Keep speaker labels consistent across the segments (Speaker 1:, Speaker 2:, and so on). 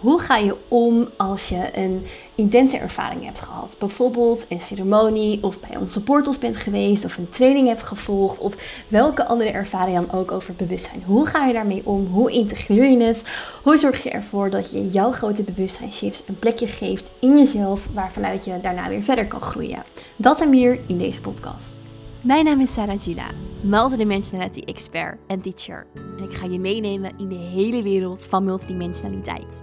Speaker 1: Hoe ga je om als je een intense ervaring hebt gehad? Bijvoorbeeld een ceremonie of bij onze portals bent geweest of een training hebt gevolgd of welke andere ervaring dan ook over bewustzijn. Hoe ga je daarmee om? Hoe integreer je het? Hoe zorg je ervoor dat je jouw grote bewustzijnshifts een plekje geeft in jezelf waarvanuit je daarna weer verder kan groeien? Dat en meer in deze podcast.
Speaker 2: Mijn naam is Sarah Gila, multidimensionality expert en teacher. En ik ga je meenemen in de hele wereld van multidimensionaliteit.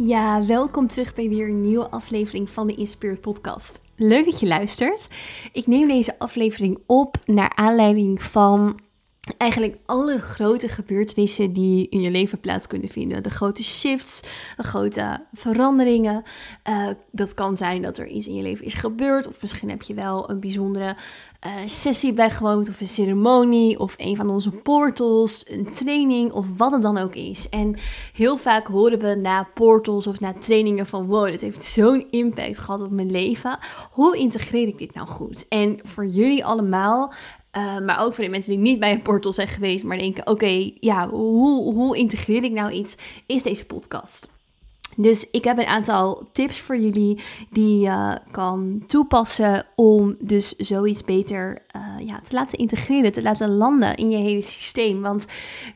Speaker 1: Ja, welkom terug bij weer een nieuwe aflevering van de Inspired Podcast. Leuk dat je luistert. Ik neem deze aflevering op naar aanleiding van eigenlijk alle grote gebeurtenissen die in je leven plaats kunnen vinden. De grote shifts, de grote veranderingen. Uh, dat kan zijn dat er iets in je leven is gebeurd, of misschien heb je wel een bijzondere uh, sessie bijgewoond, of een ceremonie, of een van onze portals, een training, of wat het dan ook is. En heel vaak horen we na portals of na trainingen van wow, dit heeft zo'n impact gehad op mijn leven. Hoe integreer ik dit nou goed? En voor jullie allemaal uh, maar ook voor de mensen die niet bij een portal zijn geweest, maar denken: oké, ja, hoe, hoe integreer ik nou iets? Is deze podcast? Dus ik heb een aantal tips voor jullie die je kan toepassen om dus zoiets beter uh, ja, te laten integreren, te laten landen in je hele systeem. Want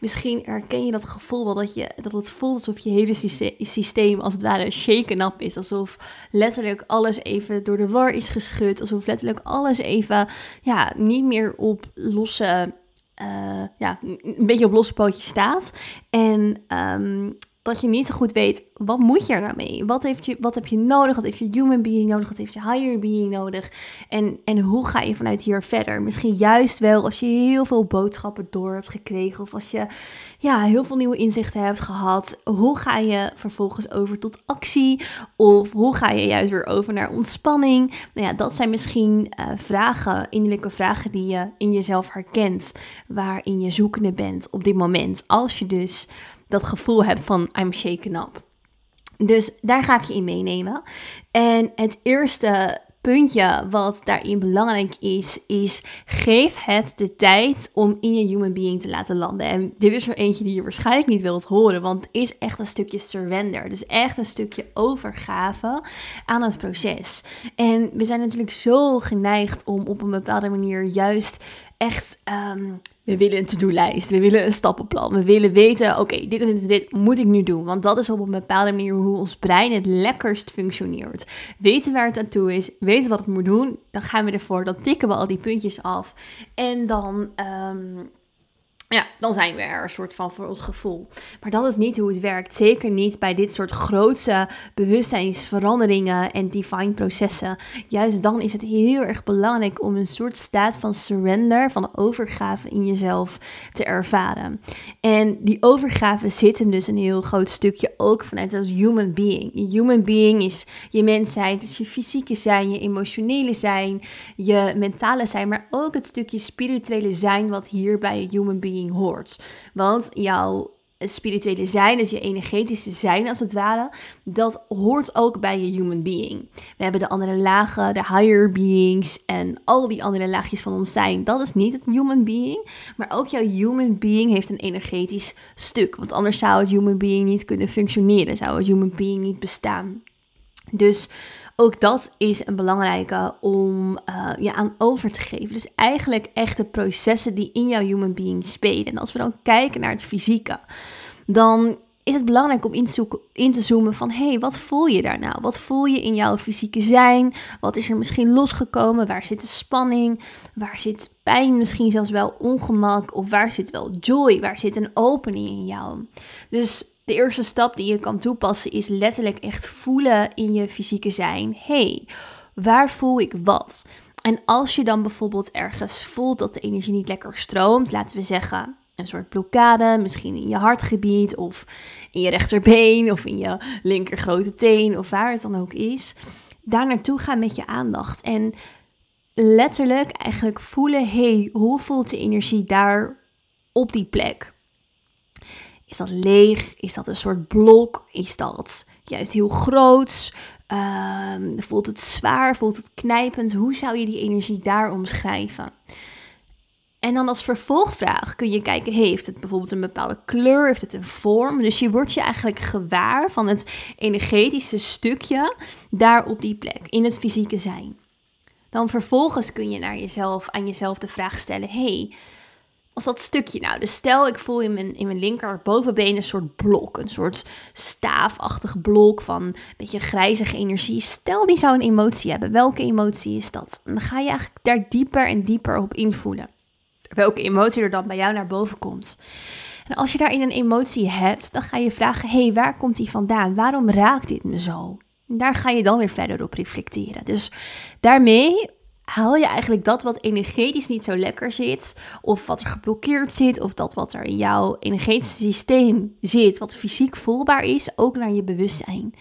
Speaker 1: misschien herken je dat gevoel wel dat, je, dat het voelt alsof je hele systeem als het ware shaken up is. Alsof letterlijk alles even door de war is geschud. Alsof letterlijk alles even ja, niet meer op losse, uh, ja, een beetje op losse pootjes staat. En um, dat je niet zo goed weet, wat moet je er nou mee? Wat, heeft je, wat heb je nodig? Wat heeft je human being nodig? Wat heeft je higher being nodig? En, en hoe ga je vanuit hier verder? Misschien juist wel als je heel veel boodschappen door hebt gekregen. Of als je ja, heel veel nieuwe inzichten hebt gehad. Hoe ga je vervolgens over tot actie? Of hoe ga je juist weer over naar ontspanning? Nou ja, dat zijn misschien uh, vragen, innerlijke vragen die je in jezelf herkent. Waarin je zoekende bent op dit moment. Als je dus dat gevoel hebt van I'm shaken up. Dus daar ga ik je in meenemen. En het eerste puntje wat daarin belangrijk is, is geef het de tijd om in je human being te laten landen. En dit is er eentje die je waarschijnlijk niet wilt horen, want het is echt een stukje surrender. Dus echt een stukje overgave aan het proces. En we zijn natuurlijk zo geneigd om op een bepaalde manier juist echt ehm, we willen een to-do-lijst, we willen een stappenplan, we willen weten, oké, dit en dit, moet ik nu doen. Want dat is op een bepaalde manier hoe ons brein het lekkerst functioneert. Weten waar het aan toe is, weten wat het moet doen, dan gaan we ervoor, dan tikken we al die puntjes af. En dan um, ja, dan zijn we er een soort van voor ons gevoel. Maar dat is niet hoe het werkt. Zeker niet bij dit soort grootse bewustzijnsveranderingen en divine processen. Juist dan is het heel erg belangrijk om een soort staat van surrender, van overgave in jezelf te ervaren. En die overgave zit hem dus een heel groot stukje ook vanuit als human being. Je human being is je mensheid, is je fysieke zijn, je emotionele zijn, je mentale zijn, maar ook het stukje spirituele zijn wat hier bij human being hoort. Want jouw spirituele zijn, dus je energetische zijn als het ware, dat hoort ook bij je human being. We hebben de andere lagen, de higher beings en al die andere laagjes van ons zijn. Dat is niet het human being, maar ook jouw human being heeft een energetisch stuk. Want anders zou het human being niet kunnen functioneren, zou het human being niet bestaan. Dus ook dat is een belangrijke om uh, je aan over te geven. Dus eigenlijk echt de processen die in jouw human being spelen. En als we dan kijken naar het fysieke, dan is het belangrijk om in te, zoeken, in te zoomen van... hé, hey, wat voel je daar nou? Wat voel je in jouw fysieke zijn? Wat is er misschien losgekomen? Waar zit de spanning? Waar zit pijn? Misschien zelfs wel ongemak? Of waar zit wel joy? Waar zit een opening in jou? Dus de eerste stap die je kan toepassen is letterlijk echt voelen in je fysieke zijn. hey, waar voel ik wat? En als je dan bijvoorbeeld ergens voelt dat de energie niet lekker stroomt, laten we zeggen een soort blokkade, misschien in je hartgebied of in je rechterbeen of in je linker grote teen of waar het dan ook is. Daar naartoe gaan met je aandacht en letterlijk eigenlijk voelen, hey, hoe voelt de energie daar op die plek? Is dat leeg? Is dat een soort blok? Is dat juist heel groot? Ehm, voelt het zwaar? Voelt het knijpend? Hoe zou je die energie daar omschrijven? En dan als vervolgvraag kun je kijken, heeft het bijvoorbeeld een bepaalde kleur, heeft het een vorm? Dus je wordt je eigenlijk gewaar van het energetische stukje daar op die plek, in het fysieke zijn. Dan vervolgens kun je naar jezelf, aan jezelf de vraag stellen, hey, als dat stukje nou, dus stel ik voel in mijn, in mijn linker bovenbeen een soort blok, een soort staafachtig blok van een beetje grijzige energie. Stel die zou een emotie hebben, welke emotie is dat? dan ga je eigenlijk daar dieper en dieper op invoelen welke emotie er dan bij jou naar boven komt. En als je daarin een emotie hebt, dan ga je vragen: hé, hey, waar komt die vandaan? Waarom raakt dit me zo? Daar ga je dan weer verder op reflecteren. Dus daarmee haal je eigenlijk dat wat energetisch niet zo lekker zit, of wat er geblokkeerd zit, of dat wat er in jouw energetische systeem zit, wat fysiek voelbaar is, ook naar je bewustzijn.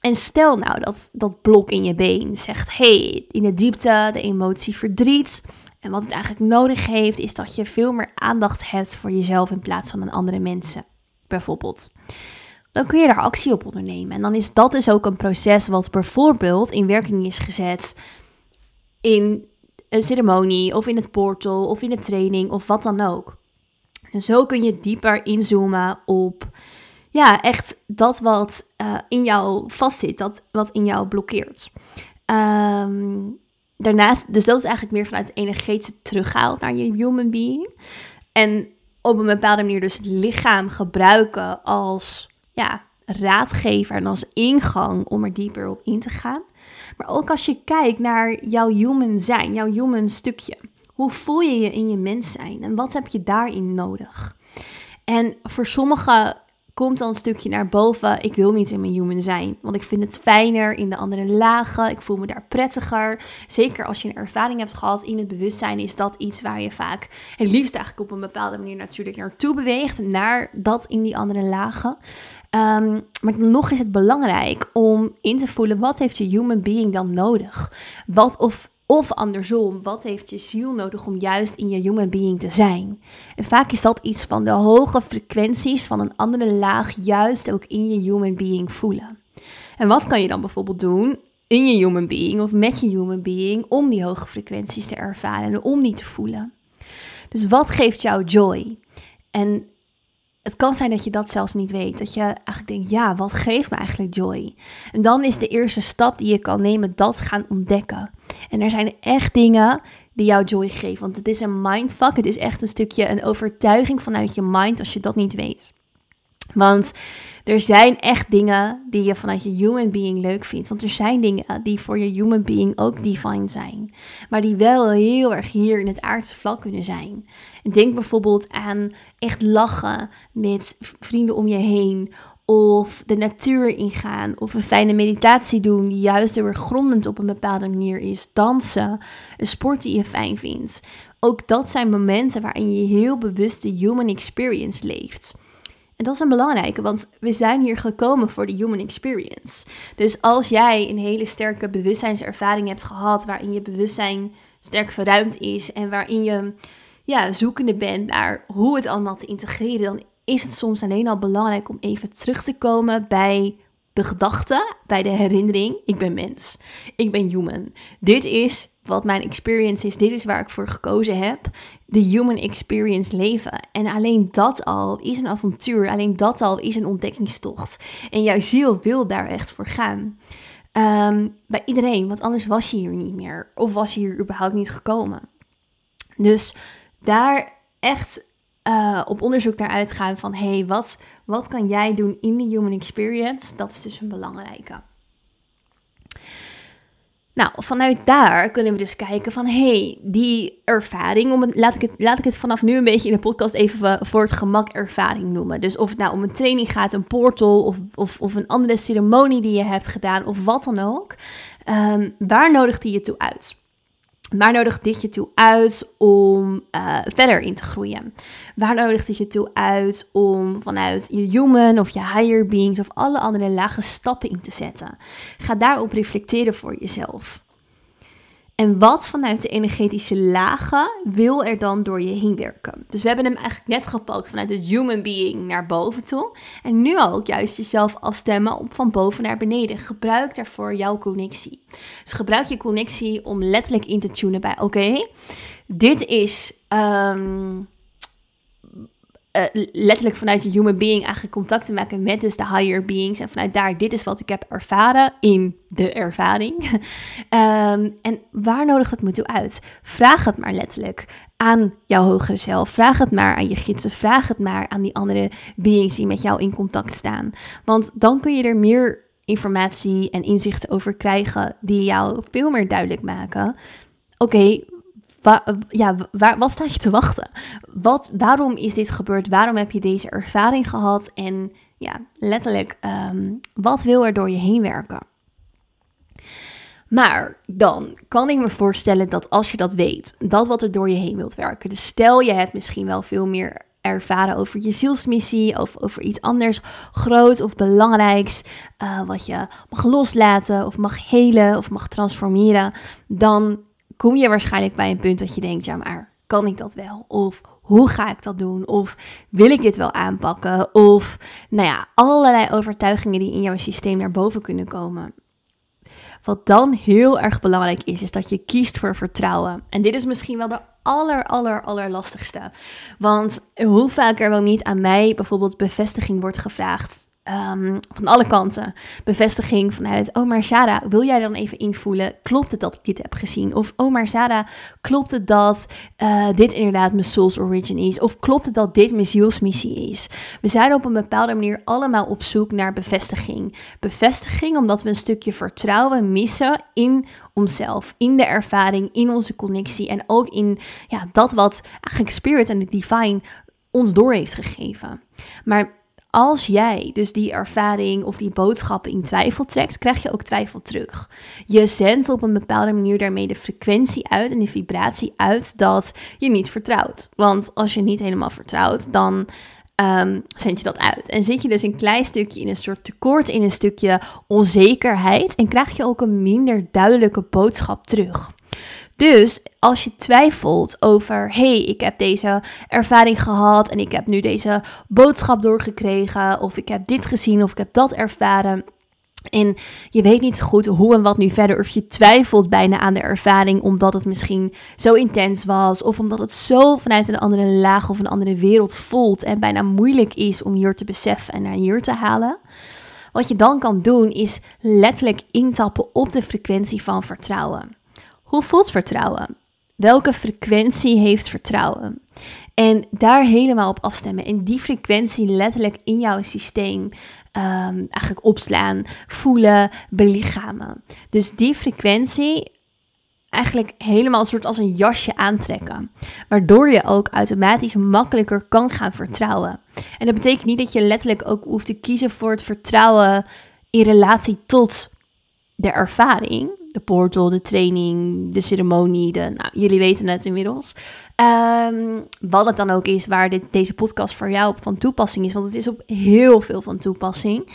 Speaker 1: En stel nou dat dat blok in je been zegt: hey, in de diepte de emotie verdriet en wat het eigenlijk nodig heeft, is dat je veel meer aandacht hebt voor jezelf in plaats van aan andere mensen, bijvoorbeeld. Dan kun je daar actie op ondernemen. En dan is dat dus ook een proces wat bijvoorbeeld in werking is gezet in een ceremonie of in het portal of in de training of wat dan ook. En zo kun je dieper inzoomen op ja, echt dat wat uh, in jou vastzit, dat wat in jou blokkeert. Um, daarnaast, dus dat is eigenlijk meer vanuit het energetische naar je human being. En op een bepaalde manier dus het lichaam gebruiken als ja, raadgever en als ingang om er dieper op in te gaan. Maar ook als je kijkt naar jouw human zijn, jouw human stukje. Hoe voel je je in je mens zijn en wat heb je daarin nodig? En voor sommigen komt dan een stukje naar boven. Ik wil niet in mijn human zijn, want ik vind het fijner in de andere lagen. Ik voel me daar prettiger. Zeker als je een ervaring hebt gehad in het bewustzijn, is dat iets waar je vaak het liefst eigenlijk op een bepaalde manier natuurlijk naartoe beweegt, naar dat in die andere lagen. Um, maar nog is het belangrijk om in te voelen wat heeft je human being dan nodig? Wat of of andersom, wat heeft je ziel nodig om juist in je human being te zijn? En vaak is dat iets van de hoge frequenties van een andere laag juist ook in je human being voelen. En wat kan je dan bijvoorbeeld doen in je human being of met je human being om die hoge frequenties te ervaren en om die te voelen? Dus wat geeft jou joy? En het kan zijn dat je dat zelfs niet weet. Dat je eigenlijk denkt, ja, wat geeft me eigenlijk joy? En dan is de eerste stap die je kan nemen dat gaan ontdekken. En er zijn echt dingen die jou joy geven. Want het is een mindfuck. Het is echt een stukje een overtuiging vanuit je mind als je dat niet weet. Want er zijn echt dingen die je vanuit je human being leuk vindt. Want er zijn dingen die voor je human being ook divine zijn. Maar die wel heel erg hier in het aardse vlak kunnen zijn. Denk bijvoorbeeld aan echt lachen met vrienden om je heen. Of de natuur ingaan. Of een fijne meditatie doen die juist erg grondend op een bepaalde manier is. Dansen. Een sport die je fijn vindt. Ook dat zijn momenten waarin je heel bewust de human experience leeft. En dat is een belangrijke, want we zijn hier gekomen voor de human experience. Dus als jij een hele sterke bewustzijnservaring hebt gehad, waarin je bewustzijn sterk verruimd is en waarin je ja, zoekende bent naar hoe het allemaal te integreren, dan is het soms alleen al belangrijk om even terug te komen bij de gedachte, bij de herinnering. Ik ben mens. Ik ben human. Dit is wat mijn experience is. Dit is waar ik voor gekozen heb. De human experience leven. En alleen dat al is een avontuur. Alleen dat al is een ontdekkingstocht. En jouw ziel wil daar echt voor gaan. Ehm, bij iedereen, want anders was je hier niet meer. Of was je hier überhaupt niet gekomen. Dus daar echt uh, op onderzoek naar uitgaan van hé, hey, wat, wat kan jij doen in de human experience? Dat is dus een belangrijke. Nou, vanuit daar kunnen we dus kijken van hey, die ervaring, om laat, ik het, laat ik het vanaf nu een beetje in de podcast even voor het gemak ervaring noemen. Dus of het nou om een training gaat, een portal of, of, of een andere ceremonie die je hebt gedaan of wat dan ook. Um, waar nodigt die je toe uit? Waar nodigt dit je toe uit om uh, verder in te groeien? Waar nodigt dit je toe uit om vanuit je human of je higher beings of alle andere lage stappen in te zetten? Ga daarop reflecteren voor jezelf. En wat vanuit de energetische lagen wil er dan door je heen werken? Dus we hebben hem eigenlijk net gepakt vanuit het human being naar boven toe. En nu ook juist jezelf afstemmen op van boven naar beneden. Gebruik daarvoor jouw connectie. Dus gebruik je connectie om letterlijk in te tunen bij: oké, dit is. Ehm, uh, letterlijk vanuit je human being eigenlijk contact te maken met dus de higher beings. En vanuit daar, dit is wat ik heb ervaren in de ervaring. um, en waar nodigt het me toe uit? Vraag het maar letterlijk aan jouw hogere zelf. Vraag het maar aan je gidsen. Vraag het maar aan die andere beings die met jou in contact staan. Want dan kun je er meer informatie en inzichten over krijgen die jou veel meer duidelijk maken. Oké, ja, waar, wat sta je te wachten? Wat, waarom is dit gebeurd? Waarom heb je deze ervaring gehad? En ja, letterlijk, ehm, wat wil er door je heen werken? Maar dan kan ik me voorstellen dat als je dat weet, dat wat er door je heen wilt werken. Dus stel je hebt misschien wel veel meer ervaren over je zielsmissie of over iets anders groot of belangrijks, uh, wat je mag loslaten of mag helen of mag transformeren, dan kom je waarschijnlijk bij een punt dat je denkt, ja maar kan ik dat wel? Of hoe ga ik dat doen? Of wil ik dit wel aanpakken? Of nou ja, allerlei overtuigingen die in jouw systeem naar boven kunnen komen. Wat dan heel erg belangrijk is, is dat je kiest voor vertrouwen. En dit is misschien wel de aller, aller, aller lastigste. Want hoe vaak er wel niet aan mij bijvoorbeeld bevestiging wordt gevraagd Um, van alle kanten bevestiging vanuit, oh maar Sarah, wil jij dan even invoelen, klopt het dat ik dit heb gezien? Of, oh maar klopt het dat uh, dit inderdaad mijn soul's origin is? Of klopt het dat dit mijn zielsmissie is? We zijn op een bepaalde manier allemaal op zoek naar bevestiging. Bevestiging omdat we een stukje vertrouwen missen in onszelf, in de ervaring, in onze connectie en ook in ja, dat wat eigenlijk Spirit en de Divine ons door heeft gegeven. Maar als jij dus die ervaring of die boodschappen in twijfel trekt, krijg je ook twijfel terug. Je zendt op een bepaalde manier daarmee de frequentie uit en de vibratie uit dat je niet vertrouwt. Want als je niet helemaal vertrouwt, dan um, zend je dat uit. En zit je dus een klein stukje in een soort tekort, in een stukje onzekerheid en krijg je ook een minder duidelijke boodschap terug. Dus als je twijfelt over, hey, ik heb deze ervaring gehad en ik heb nu deze boodschap doorgekregen, of ik heb dit gezien of ik heb dat ervaren. En je weet niet zo goed hoe en wat nu verder. Of je twijfelt bijna aan de ervaring omdat het misschien zo intens was. Of omdat het zo vanuit een andere laag of een andere wereld voelt. En bijna moeilijk is om hier te beseffen en naar hier te halen. Wat je dan kan doen is letterlijk intappen op de frequentie van vertrouwen. Hoe voelt vertrouwen? Welke frequentie heeft vertrouwen? En daar helemaal op afstemmen. En die frequentie letterlijk in jouw systeem um, eigenlijk opslaan, voelen, belichamen. Dus die frequentie eigenlijk helemaal een soort als een jasje aantrekken. Waardoor je ook automatisch makkelijker kan gaan vertrouwen. En dat betekent niet dat je letterlijk ook hoeft te kiezen voor het vertrouwen in relatie tot de ervaring de portal, de training, de ceremonie. De, nou, jullie weten het inmiddels. Um, wat het dan ook is waar deze podcast voor jou op van toepassing is. Want het is op heel veel van toepassing.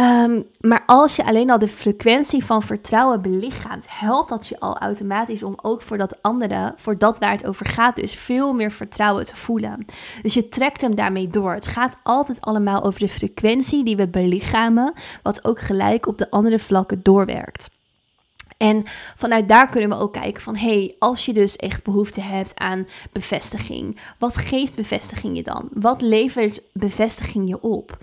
Speaker 1: Um, maar als je alleen al de frequentie van vertrouwen belichaamt, helpt dat je al automatisch om ook voor dat andere, voor dat waar het over gaat, dus veel meer vertrouwen te voelen. Dus je trekt hem daarmee door. Het gaat altijd allemaal over de frequentie die we belichamen, wat ook gelijk op de andere vlakken doorwerkt. En vanuit daar kunnen we ook kijken van, hé, hey, als je dus echt behoefte hebt aan bevestiging, wat geeft bevestiging je dan? Wat levert bevestiging je op?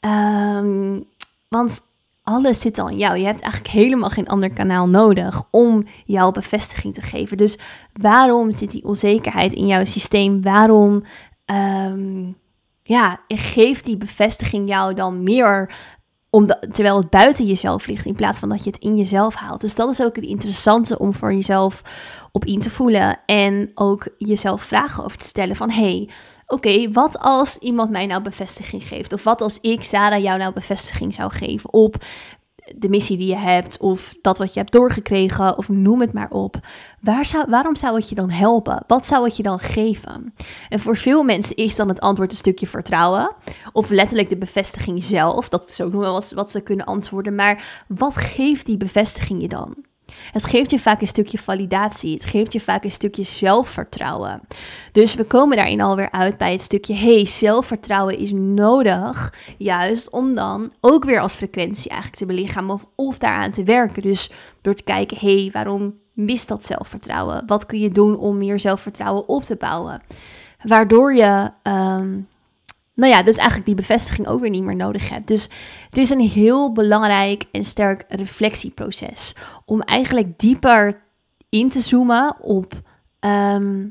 Speaker 1: Um, want alles zit al in jou. Je hebt eigenlijk helemaal geen ander kanaal nodig om jouw bevestiging te geven. Dus waarom zit die onzekerheid in jouw systeem? Waarom um, ja, geeft die bevestiging jou dan meer terwijl het buiten jezelf ligt, in plaats van dat je het in jezelf haalt. Dus dat is ook het interessante om voor jezelf op in te voelen. En ook jezelf vragen over te stellen van... hey, oké, wat als iemand mij nou bevestiging geeft? Of wat als ik, Sarah, jou nou bevestiging zou geven op de missie die je hebt, of dat wat je hebt doorgekregen, of noem het maar op. Waar zou, waarom zou het je dan helpen? Wat zou het je dan geven? En voor veel mensen is dan het antwoord een stukje vertrouwen, of letterlijk de bevestiging zelf. Dat is ook nog wel wat, wat ze kunnen antwoorden. Maar wat geeft die bevestiging je dan? Het geeft je vaak een stukje validatie. Het geeft je vaak een stukje zelfvertrouwen. Dus we komen daarin alweer uit bij het stukje: hey, zelfvertrouwen is nodig. Juist om dan ook weer als frequentie eigenlijk te belichamen of, daaraan te werken. Dus door te kijken: hey, waarom mist dat zelfvertrouwen? Wat kun je doen om meer zelfvertrouwen op te bouwen? Waardoor je. Ehm, nou ja, dus eigenlijk die bevestiging ook weer niet meer nodig hebt. Dus het is een heel belangrijk en sterk reflectieproces. Om eigenlijk dieper in te zoomen op ehm,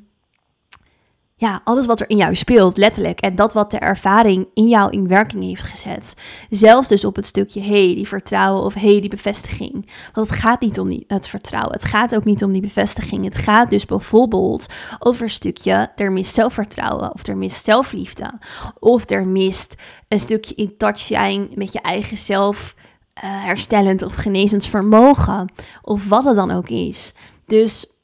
Speaker 1: ja, alles wat er in jou speelt, letterlijk. En dat wat de ervaring in jou in werking heeft gezet. Zelfs dus op het stukje, hey, die vertrouwen of hey, die bevestiging. Want het gaat niet om die, het vertrouwen. Het gaat ook niet om die bevestiging. Het gaat dus bijvoorbeeld over een stukje, er mist zelfvertrouwen. Of er mist zelfliefde. Of er mist een stukje in touch zijn met je eigen zelf. Uh, herstellend of genezend vermogen. Of wat het dan ook is. Dus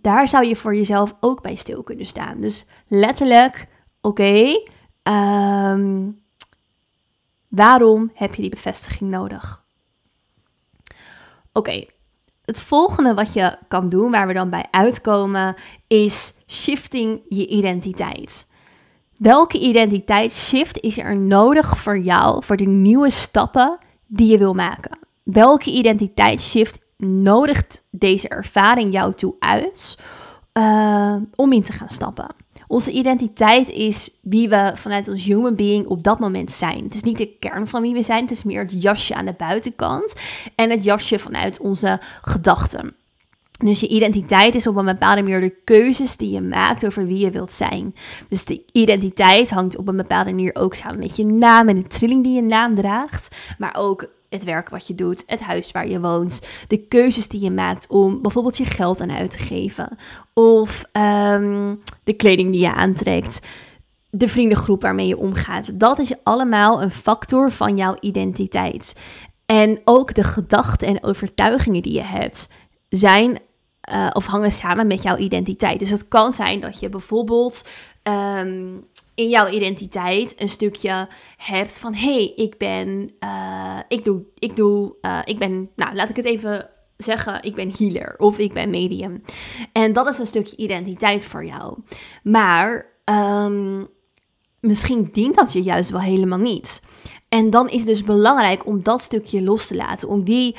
Speaker 1: daar zou je voor jezelf ook bij stil kunnen staan. Dus letterlijk, oké, ehm, waarom heb je die bevestiging nodig? Oké, het volgende wat je kan doen, waar we dan bij uitkomen, is shifting je identiteit. Welke identiteitsshift is er nodig voor jou, voor de nieuwe stappen die je wil maken? Welke identiteitsshift nodigt deze ervaring jou toe uit uh, om in te gaan stappen. Onze identiteit is wie we vanuit ons human being op dat moment zijn. Het is niet de kern van wie we zijn, het is meer het jasje aan de buitenkant en het jasje vanuit onze gedachten. Dus je identiteit is op een bepaalde manier de keuzes die je maakt over wie je wilt zijn. Dus de identiteit hangt op een bepaalde manier ook samen met je naam en de trilling die je naam draagt. Maar ook het werk wat je doet, het huis waar je woont, de keuzes die je maakt om bijvoorbeeld je geld aan uit te geven, of ehm, de kleding die je aantrekt, de vriendengroep waarmee je omgaat. Dat is allemaal een factor van jouw identiteit. En ook de gedachten en overtuigingen die je hebt zijn uh, of hangen samen met jouw identiteit. Dus het kan zijn dat je bijvoorbeeld ehm, in jouw identiteit een stukje hebt van hé, hey, ik ben, uh, ik doe, ik doe, uh, ik ben, nou laat ik het even zeggen, ik ben healer of ik ben medium. En dat is een stukje identiteit voor jou. Maar um, misschien dient dat je juist wel helemaal niet. En dan is het dus belangrijk om dat stukje los te laten, om die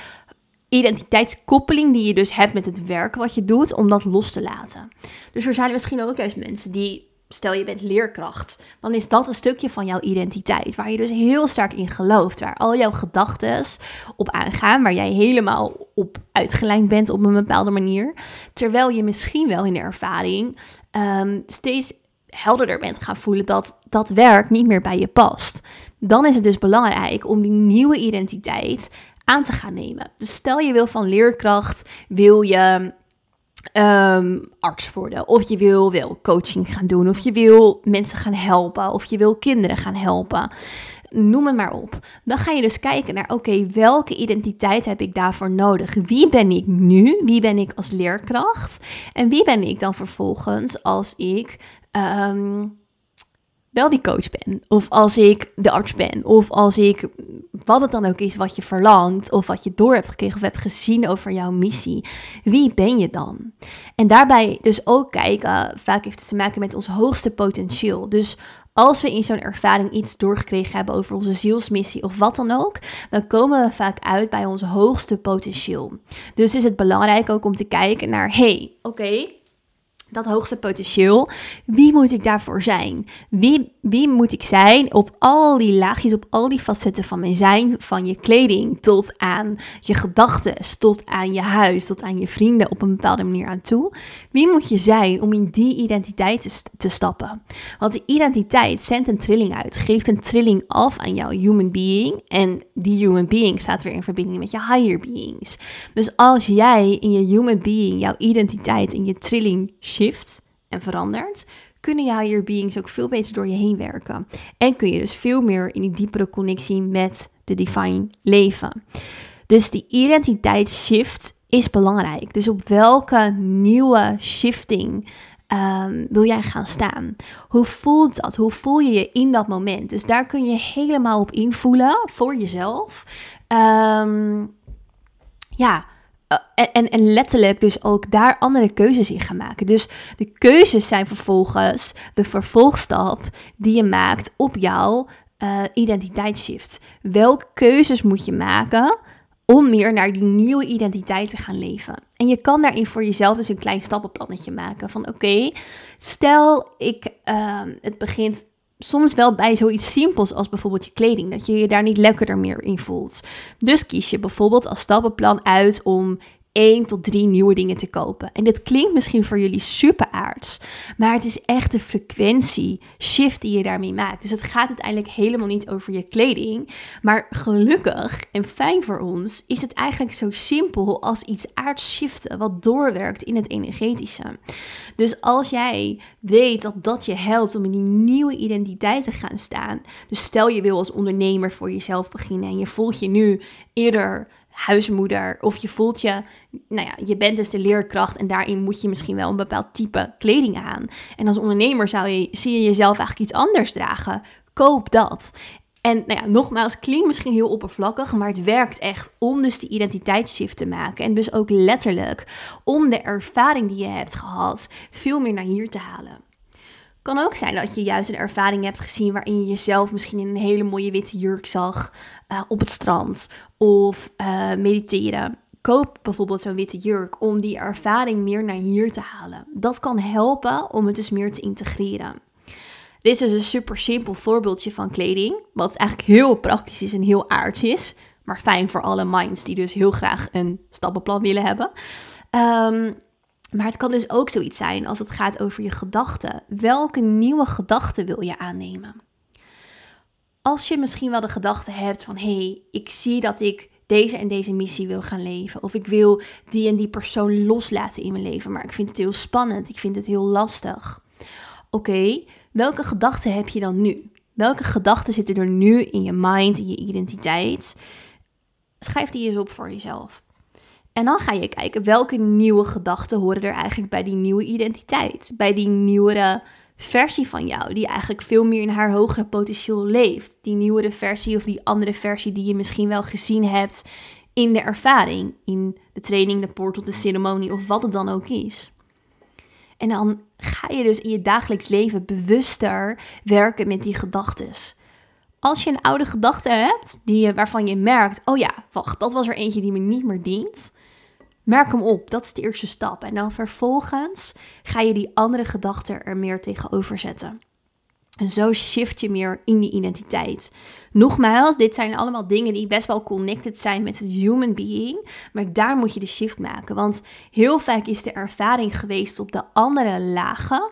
Speaker 1: identiteitskoppeling die je dus hebt met het werk wat je doet, om dat los te laten. Dus er zijn misschien ook juist mensen die stel je bent leerkracht, dan is dat een stukje van jouw identiteit, waar je dus heel sterk in gelooft, waar al jouw gedachten op aangaan, waar jij helemaal op uitgelijnd bent op een bepaalde manier, terwijl je misschien wel in de ervaring um, steeds helderder bent gaan voelen dat dat werk niet meer bij je past. Dan is het dus belangrijk om die nieuwe identiteit aan te gaan nemen. Dus stel je wil van leerkracht, wil je um, arts worden. Of je wil wel coaching gaan doen. Of je wil mensen gaan helpen. Of je wil kinderen gaan helpen. Noem het maar op. Dan ga je dus kijken naar, oké, welke identiteit heb ik daarvoor nodig? Wie ben ik nu? Wie ben ik als leerkracht? En wie ben ik dan vervolgens als ik um, wel die coach ben. Of als ik de arts ben. Of als ik, wat het dan ook is wat je verlangt. Of wat je door hebt gekregen of hebt gezien over jouw missie. Wie ben je dan? En daarbij dus ook kijken, vaak heeft het te maken met ons hoogste potentieel. Dus als we in zo'n ervaring iets doorgekregen hebben over onze zielsmissie of wat dan ook, dan komen we vaak uit bij ons hoogste potentieel. Dus is het belangrijk ook om te kijken naar, hey, oké, dat hoogste potentieel. Wie moet ik daarvoor zijn? Wie, wie moet ik zijn op al die laagjes, op al die facetten van mijn zijn? Van je kleding tot aan je gedachten, tot aan je huis, tot aan je vrienden op een bepaalde manier aan toe. Wie moet je zijn om in die identiteit te, te stappen? Want die identiteit zendt een trilling uit, geeft een trilling af aan jouw human being. En die human being staat weer in verbinding met je higher beings. Dus als jij in je human being jouw identiteit en je trilling shift en verandert, kunnen je higher beings ook veel beter door je heen werken. En kun je dus veel meer in die diepere connectie met de divine leven. Dus die identiteitsshift is belangrijk. Dus op welke nieuwe shifting um, wil jij gaan staan? Hoe voelt dat? Hoe voel je je in dat moment? Dus daar kun je helemaal op invoelen voor jezelf. Um, ja, en, en, en, letterlijk dus ook daar andere keuzes in gaan maken. Dus de keuzes zijn vervolgens de vervolgstap die je maakt op jouw uh, identiteitsshift. Welke keuzes moet je maken om meer naar die nieuwe identiteit te gaan leven? En je kan daarin voor jezelf dus een klein stappenplannetje maken. Van oké, stel ik, uh, het begint soms wel bij zoiets simpels als bijvoorbeeld je kleding, dat je je daar niet lekkerder meer in voelt. Dus kies je bijvoorbeeld als stappenplan uit om 1 tot 3 nieuwe dingen te kopen. En dit klinkt misschien voor jullie super aards, maar het is echt de frequentie shift die je daarmee maakt. Dus het gaat uiteindelijk helemaal niet over je kleding, maar gelukkig en fijn voor ons is het eigenlijk zo simpel als iets aards shiften wat doorwerkt in het energetische. Dus als jij weet dat dat je helpt om in die nieuwe identiteit te gaan staan, dus stel je wil als ondernemer voor jezelf beginnen en je voelt je nu eerder huismoeder. Of je voelt je, nou ja, je bent dus de leerkracht en daarin moet je misschien wel een bepaald type kleding aan. En als ondernemer zou je, zie je jezelf eigenlijk iets anders dragen. Koop dat. En nou ja, nogmaals, klinkt misschien heel oppervlakkig, maar het werkt echt om dus die identiteitsshift te maken. En dus ook letterlijk om de ervaring die je hebt gehad veel meer naar hier te halen. Kan ook zijn dat je juist een ervaring hebt gezien waarin je jezelf misschien in een hele mooie witte jurk zag uh, op het strand of uh, mediteren. Koop bijvoorbeeld zo'n witte jurk om die ervaring meer naar hier te halen. Dat kan helpen om het dus meer te integreren. Dit is een super simpel voorbeeldje van kleding, wat eigenlijk heel praktisch is en heel aards is, maar fijn voor alle minds die dus heel graag een stappenplan willen hebben. Um, maar het kan dus ook zoiets zijn als het gaat over je gedachten. Welke nieuwe gedachten wil je aannemen? Als je misschien wel de gedachte hebt van hé, hey, ik zie dat ik deze en deze missie wil gaan leven. Of ik wil die en die persoon loslaten in mijn leven. Maar ik vind het heel spannend. Ik vind het heel lastig. Oké, welke gedachten heb je dan nu? Welke gedachten zitten er nu in je mind, in je identiteit? Schrijf die eens op voor jezelf. En dan ga je kijken welke nieuwe gedachten horen er eigenlijk bij die nieuwe identiteit. Bij die nieuwere versie van jou, die eigenlijk veel meer in haar hogere potentieel leeft. Die nieuwere versie of die andere versie die je misschien wel gezien hebt in de ervaring, in de training, de portal, de ceremonie of wat het dan ook is. En dan ga je dus in je dagelijks leven bewuster werken met die gedachten. Als je een oude gedachte hebt die waarvan je merkt, oh ja, wacht, dat was er eentje die me niet meer dient, Merk hem op, dat is de eerste stap. En dan vervolgens ga je die andere gedachten er meer tegenover zetten. En zo shift je meer in die identiteit. Nogmaals, dit zijn allemaal dingen die best wel connected zijn met het human being. Maar daar moet je de shift maken. Want heel vaak is de ervaring geweest op de andere lagen.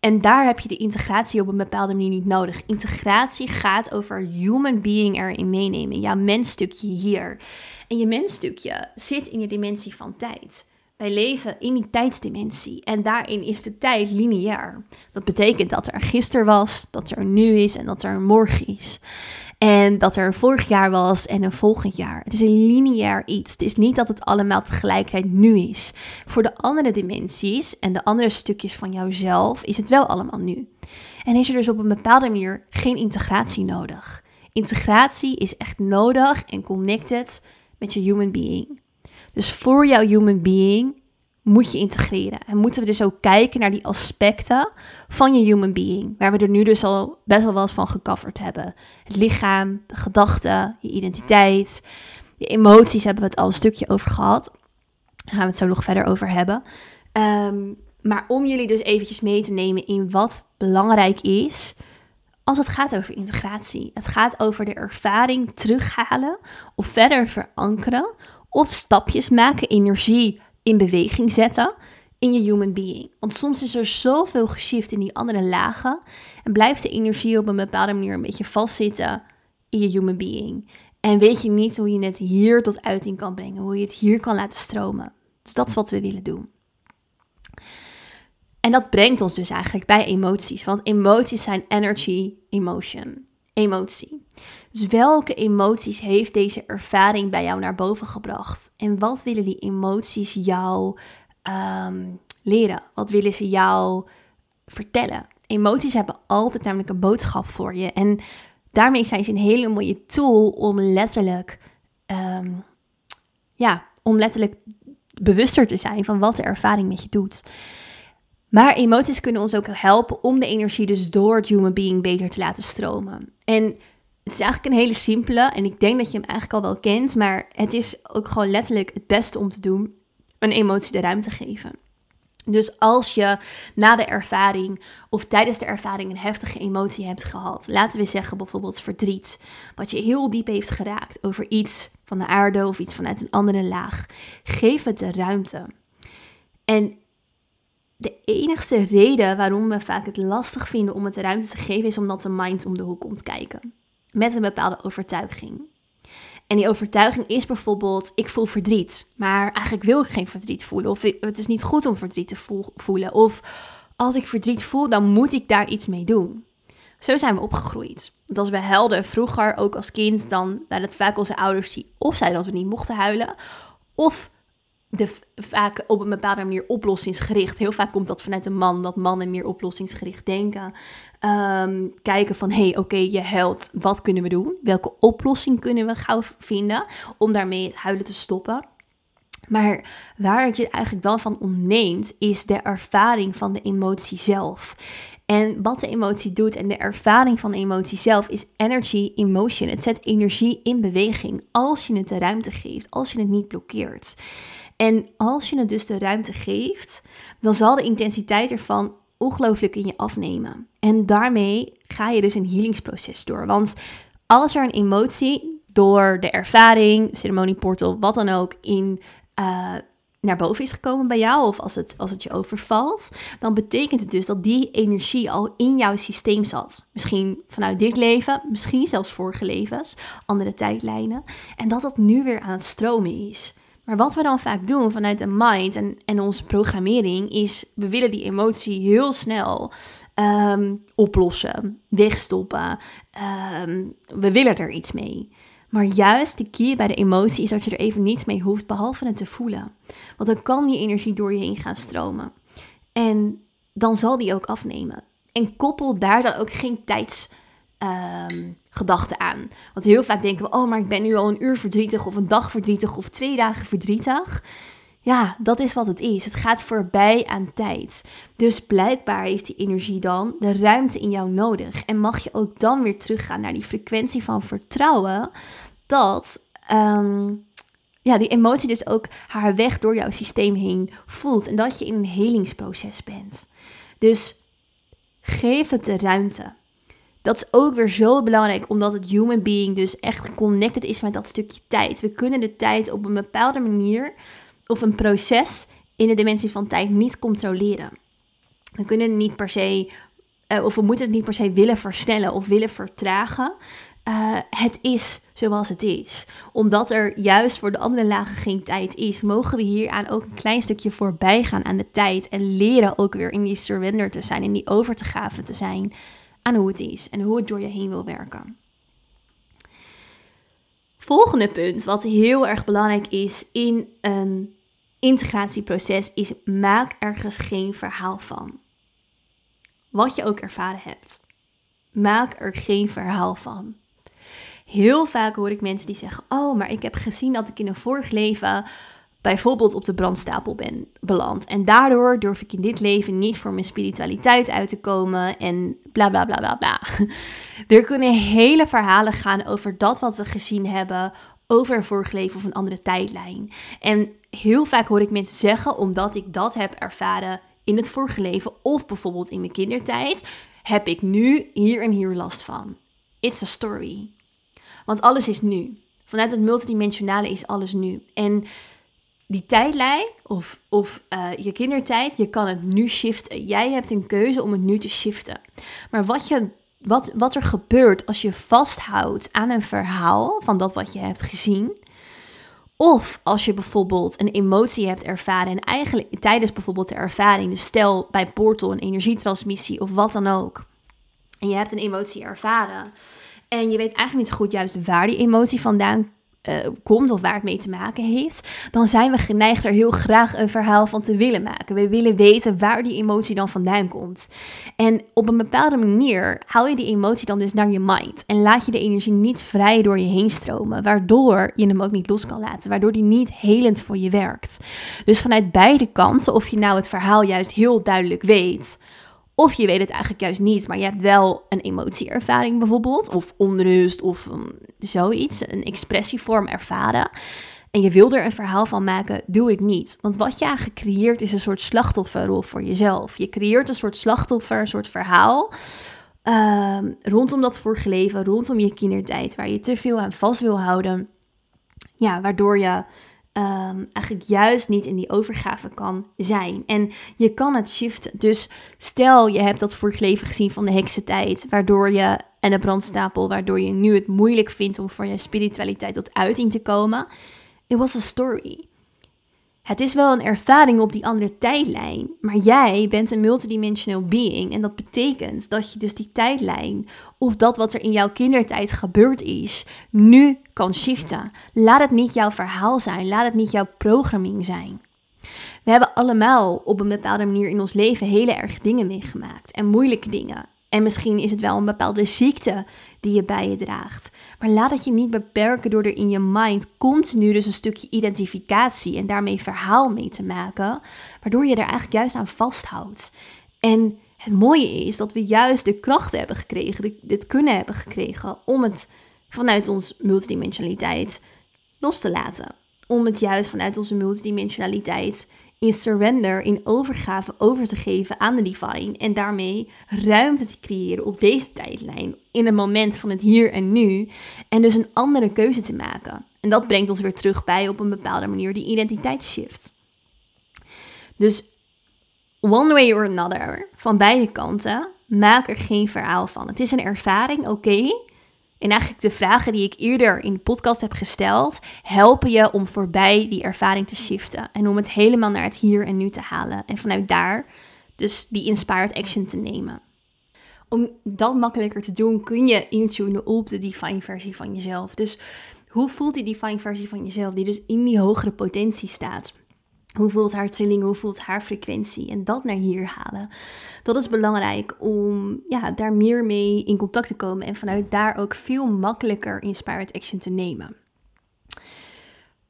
Speaker 1: En daar heb je de integratie op een bepaalde manier niet nodig. Integratie gaat over human being erin meenemen. Jouw mensstukje hier. En je mensstukje zit in je dimensie van tijd. Wij leven in die tijdsdimensie en daarin is de tijd lineair. Dat betekent dat er gisteren was, dat er nu is en dat er morgen is. En dat er vorig jaar was en een volgend jaar. Het is een lineair iets. Het is niet dat het allemaal tegelijkertijd nu is. Voor de andere dimensies en de andere stukjes van jouzelf is het wel allemaal nu. En is er dus op een bepaalde manier geen integratie nodig. Integratie is echt nodig en connected met je human being. Dus voor jouw human being moet je integreren. En moeten we dus ook kijken naar die aspecten van je human being. Waar we er nu dus al best wel wat van gecoverd hebben. Het lichaam, de gedachten, je identiteit, je emoties hebben we het al een stukje over gehad. Daar gaan we het zo nog verder over hebben. Ehm, maar om jullie dus eventjes mee te nemen in wat belangrijk is als het gaat over integratie. Het gaat over de ervaring terughalen of verder verankeren of stapjes maken, energie in beweging zetten in je human being. Want soms is er zoveel geshift in die andere lagen en blijft de energie op een bepaalde manier een beetje vastzitten in je human being. En weet je niet hoe je het hier tot uiting kan brengen, hoe je het hier kan laten stromen. Dus dat is wat we willen doen. En dat brengt ons dus eigenlijk bij emoties, want emoties zijn energy, emotion. Emotie. Dus welke emoties heeft deze ervaring bij jou naar boven gebracht? En wat willen die emoties jou ehm, leren? Wat willen ze jou vertellen? Emoties hebben altijd namelijk een boodschap voor je. En daarmee zijn ze een hele mooie tool om letterlijk, ehm, ja, om letterlijk bewuster te zijn van wat de ervaring met je doet. Maar emoties kunnen ons ook helpen om de energie dus door het human being beter te laten stromen. En het is eigenlijk een hele simpele en ik denk dat je hem eigenlijk al wel kent, maar het is ook gewoon letterlijk het beste om te doen, een emotie de ruimte geven. Dus als je na de ervaring of tijdens de ervaring een heftige emotie hebt gehad, laten we zeggen bijvoorbeeld verdriet, wat je heel diep heeft geraakt over iets van de aarde of iets vanuit een andere laag, geef het de ruimte. En de enigste reden waarom we vaak het lastig vinden om het ruimte te geven, is omdat de mind om de hoek komt kijken. Met een bepaalde overtuiging. En die overtuiging is bijvoorbeeld, ik voel verdriet, maar eigenlijk wil ik geen verdriet voelen. Of het is niet goed om verdriet te voelen. Of als ik verdriet voel, dan moet ik daar iets mee doen. Zo zijn we opgegroeid. Want als we helden vroeger, ook als kind, dan waren het vaak onze ouders die of zeiden dat we niet mochten huilen. Of de, vaak op een bepaalde manier oplossingsgericht. Heel vaak komt dat vanuit een man, dat mannen meer oplossingsgericht denken. Ehm, kijken van, hé, hey, oké, je huilt, wat kunnen we doen? Welke oplossing kunnen we gauw vinden om daarmee het huilen te stoppen? Maar waar het je eigenlijk dan van ontneemt, is de ervaring van de emotie zelf. En wat de emotie doet en de ervaring van de emotie zelf is energy emotion. Het zet energie in beweging als je het de ruimte geeft, als je het niet blokkeert. En als je het dus de ruimte geeft, dan zal de intensiteit ervan ongelooflijk in je afnemen. En daarmee ga je dus een healingsproces door. Want als er een emotie door de ervaring, ceremonieportal, wat dan ook, in, uh, naar boven is gekomen bij jou, of als het, als het je overvalt, dan betekent het dus dat die energie al in jouw systeem zat. Misschien vanuit dit leven, misschien zelfs vorige levens, andere tijdlijnen. En dat dat nu weer aan het stromen is. Maar wat we dan vaak doen vanuit de mind en, en onze programmering is, we willen die emotie heel snel um, oplossen, wegstoppen. Um, we willen er iets mee. Maar juist de key bij de emotie is dat je er even niets mee hoeft, behalve het te voelen. Want dan kan die energie door je heen gaan stromen. En dan zal die ook afnemen. En koppel daar dan ook geen tijds... Um, gedachten aan. Want heel vaak denken we, oh, maar ik ben nu al een uur verdrietig of een dag verdrietig of twee dagen verdrietig. Ja, dat is wat het is. Het gaat voorbij aan tijd. Dus blijkbaar heeft die energie dan de ruimte in jou nodig. En mag je ook dan weer teruggaan naar die frequentie van vertrouwen. Dat ehm, ja, die emotie dus ook haar weg door jouw systeem heen voelt. En dat je in een helingsproces bent. Dus geef het de ruimte. Dat is ook weer zo belangrijk, omdat het human being dus echt connected is met dat stukje tijd. We kunnen de tijd op een bepaalde manier of een proces in de dimensie van tijd niet controleren. We kunnen het niet per se, uh, of we moeten het niet per se willen versnellen of willen vertragen. Uh, het is zoals het is. Omdat er juist voor de andere lagen geen tijd is, mogen we hieraan ook een klein stukje voorbij gaan aan de tijd. En leren ook weer in die surrender te zijn, in die over te gave te zijn aan hoe het is en hoe het door je heen wil werken. Volgende punt, wat heel erg belangrijk is in een integratieproces, is maak ergens geen verhaal van. Wat je ook ervaren hebt. Maak er geen verhaal van. Heel vaak hoor ik mensen die zeggen: Oh, maar ik heb gezien dat ik in een vorig leven bijvoorbeeld op de brandstapel ben beland. En daardoor durf ik in dit leven niet voor mijn spiritualiteit uit te komen en bla bla bla bla bla. Er kunnen hele verhalen gaan over dat wat we gezien hebben, over een vorig leven of een andere tijdlijn. En heel vaak hoor ik mensen zeggen, omdat ik dat heb ervaren in het vorige leven of bijvoorbeeld in mijn kindertijd, heb ik nu hier en hier last van. It's a story. Want alles is nu. Vanuit het multidimensionale is alles nu. En die tijdlijn of, of uh, je kindertijd, je kan het nu shiften. Jij hebt een keuze om het nu te shiften. Maar wat, je, wat, wat er gebeurt als je vasthoudt aan een verhaal van dat wat je hebt gezien. Of als je bijvoorbeeld een emotie hebt ervaren en eigenlijk tijdens bijvoorbeeld de ervaring, dus stel bij portal een energietransmissie of wat dan ook. En je hebt een emotie ervaren En je weet eigenlijk niet goed juist waar die emotie vandaan uh, komt of waar het mee te maken heeft, dan zijn we geneigd er heel graag een verhaal van te willen maken. We willen weten waar die emotie dan vandaan komt. En op een bepaalde manier haal je die emotie dan dus naar je mind en laat je de energie niet vrij door je heen stromen, waardoor je hem ook niet los kan laten, waardoor die niet helend voor je werkt. Dus vanuit beide kanten, of je nou het verhaal juist heel duidelijk weet, of je weet het eigenlijk juist niet, maar je hebt wel een emotieervaring bijvoorbeeld, of onrust of zoiets, een expressievorm ervaren. En je wil er een verhaal van maken, doe het niet. Want wat je eigenlijk creëert is een soort slachtofferrol voor jezelf. Je creëert een soort slachtoffer, een soort verhaal ehm, rondom dat vorige leven, rondom je kindertijd, waar je te veel aan vast wil houden. Ja, waardoor je um, eigenlijk juist niet in die overgave kan zijn. En je kan het shiften. Dus stel je hebt dat vorig leven gezien van de heksentijd, waardoor je en de brandstapel, waardoor je nu het moeilijk vindt om voor je spiritualiteit tot uiting te komen. It was a story. Het is wel een ervaring op die andere tijdlijn, maar jij bent een multidimensional being en dat betekent dat je dus die tijdlijn of dat wat er in jouw kindertijd gebeurd is, nu kan shiften. Laat het niet jouw verhaal zijn, laat het niet jouw programming zijn. We hebben allemaal op een bepaalde manier in ons leven hele erg dingen meegemaakt en moeilijke dingen. En misschien is het wel een bepaalde ziekte die je bij je draagt. Maar laat het je niet beperken door er in je mind continu dus een stukje identificatie en daarmee verhaal mee te maken, waardoor je er eigenlijk juist aan vasthoudt. En het mooie is dat we juist de krachten hebben gekregen, dit kunnen hebben gekregen om het vanuit onze multidimensionaliteit los te laten. Om het juist vanuit onze multidimensionaliteit in surrender, in overgave over te geven aan de divine. En daarmee ruimte te creëren op deze tijdlijn. In het moment van het hier en nu. En dus een andere keuze te maken. En dat brengt ons weer terug bij op een bepaalde manier die identiteitsshift. Dus one way or another, van beide kanten, maak er geen verhaal van. Het is een ervaring, oké. En eigenlijk de vragen die ik eerder in de podcast heb gesteld, helpen je om voorbij die ervaring te shiften. En om het helemaal naar het hier en nu te halen. En vanuit daar dus die inspired action te nemen. Om dat makkelijker te doen, kun je intunen op de divine versie van jezelf. Dus hoe voelt die divine versie van jezelf, die dus in die hogere potentie staat? Hoe voelt haar trilling? Hoe voelt haar frequentie? En dat naar hier halen. Dat is belangrijk om ja, daar meer mee in contact te komen. En vanuit daar ook veel makkelijker inspired action te nemen.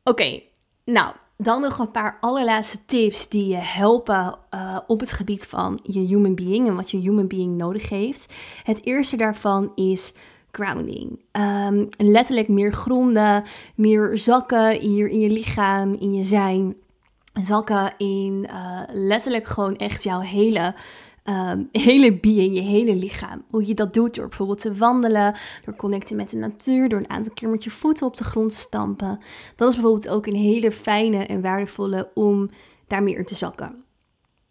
Speaker 1: Oké, nou, dan nog een paar allerlaatste tips die je helpen uh, op het gebied van je human being en wat je human being nodig heeft. Het eerste daarvan is grounding. Um, letterlijk meer gronden, meer zakken hier in je lichaam, in je zijn zakken in uh, letterlijk gewoon echt jouw hele, um, hele being, je hele lichaam. Hoe je dat doet door bijvoorbeeld te wandelen, door connecten met de natuur, door een aantal keer met je voeten op de grond stampen. Dat is bijvoorbeeld ook een hele fijne en waardevolle om daar meer te zakken.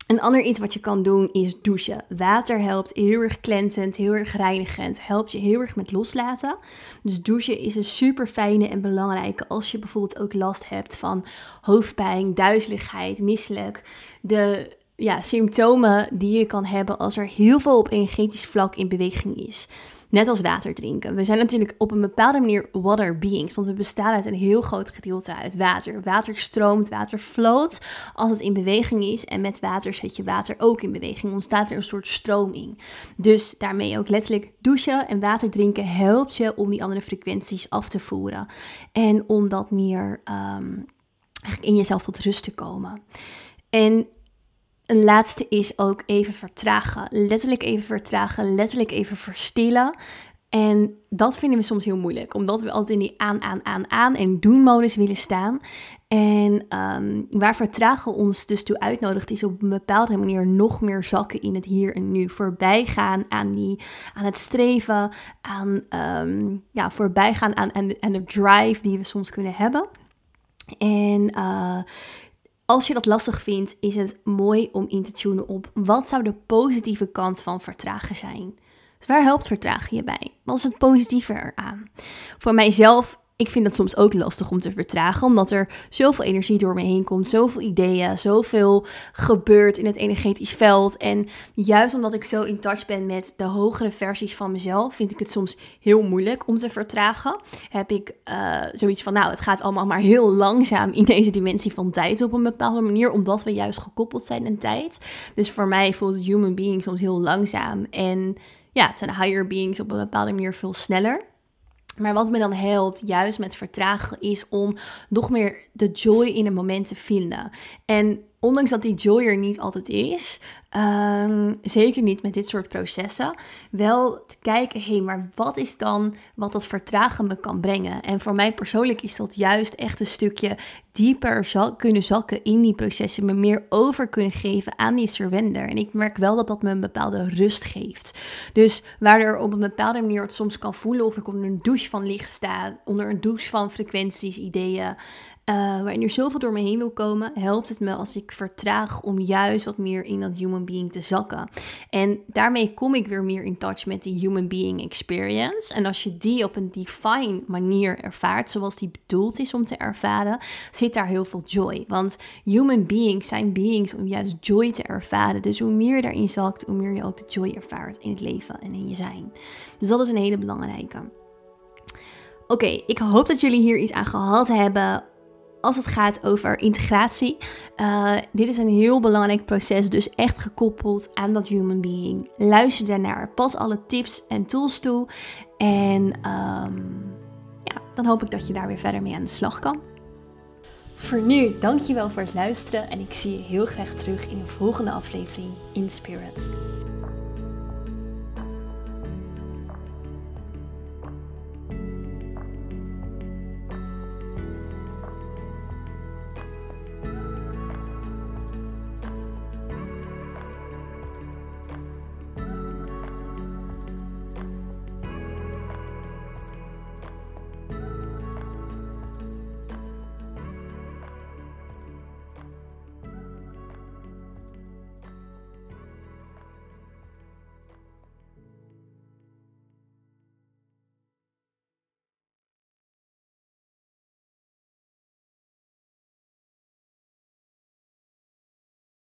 Speaker 1: Een ander iets wat je kan doen is douchen. Water helpt heel erg cleansend, heel erg reinigend, helpt je heel erg met loslaten. Dus douchen is een super fijne en belangrijke als je bijvoorbeeld ook last hebt van hoofdpijn, duizeligheid, misselijk. De ja, symptomen die je kan hebben als er heel veel op energetisch vlak in beweging is. Net als water drinken. We zijn natuurlijk op een bepaalde manier water beings, want we bestaan uit een heel groot gedeelte uit water. Water stroomt, water floot als het in beweging is. En met water zet je water ook in beweging. Ontstaat er een soort stroming. Dus daarmee ook letterlijk douchen en water drinken helpt je om die andere frequenties af te voeren. En om dat meer um, in jezelf tot rust te komen. En een laatste is ook even vertragen. Letterlijk even vertragen, letterlijk even verstillen. En dat vinden we soms heel moeilijk, omdat we altijd in die aan, aan, aan, aan en doen modus willen staan. En ehm, waar vertragen ons dus toe uitnodigt, is op een bepaalde manier nog meer zakken in het hier en nu. Voorbij gaan aan, die, aan het streven, aan, um, ja, voorbij gaan aan, aan, de, de drive die we soms kunnen hebben. En uh, als je dat lastig vindt, is het mooi om in te tunen op wat zou de positieve kant van vertragen zijn. Dus waar helpt vertragen je bij? Wat is het positieve eraan? Voor mijzelf ik vind het soms ook lastig om te vertragen, omdat er zoveel energie door me heen komt, zoveel ideeën, zoveel gebeurt in het energetisch veld. En juist omdat ik zo in touch ben met de hogere versies van mezelf, vind ik het soms heel moeilijk om te vertragen. Heb ik uh, zoiets van, nou, het gaat allemaal maar heel langzaam in deze dimensie van tijd op een bepaalde manier, omdat we juist gekoppeld zijn aan tijd. Dus voor mij voelt human being soms heel langzaam en ja, zijn higher beings op een bepaalde manier veel sneller. Maar wat me dan helpt, juist met vertragen, is om nog meer de joy in een moment te vinden. En ondanks dat die joy er niet altijd is, ehm, zeker niet met dit soort processen, wel te kijken, hé, maar wat is dan wat dat vertragen me kan brengen? En voor mij persoonlijk is dat juist echt een stukje dieper zal, kunnen zakken in die processen, me meer over kunnen geven aan die surrender. En ik merk wel dat dat me een bepaalde rust geeft. Dus waar er op een bepaalde manier het soms kan voelen of ik onder een douche van licht sta, onder een douche van frequenties, ideeën, uh, waarin er zoveel door me heen wil komen, helpt het me als ik vertraag om juist wat meer in dat human being te zakken. En daarmee kom ik weer meer in touch met die human being experience. En als je die op een divine manier ervaart, zoals die bedoeld is om te ervaren, zit daar heel veel joy. Want human beings zijn beings om juist joy te ervaren. Dus hoe meer je daarin zakt, hoe meer je ook de joy ervaart in het leven en in je zijn. Dus dat is een hele belangrijke. Oké, ik hoop dat jullie hier iets aan gehad hebben als het gaat over integratie. Uh, dit is een heel belangrijk proces, dus echt gekoppeld aan dat human being. Luister daarnaar, pas alle tips en tools toe. En um, ja, dan hoop ik dat je daar weer verder mee aan de slag kan. Voor nu, dankjewel voor het luisteren en ik zie je heel graag terug in een volgende aflevering in Spirit.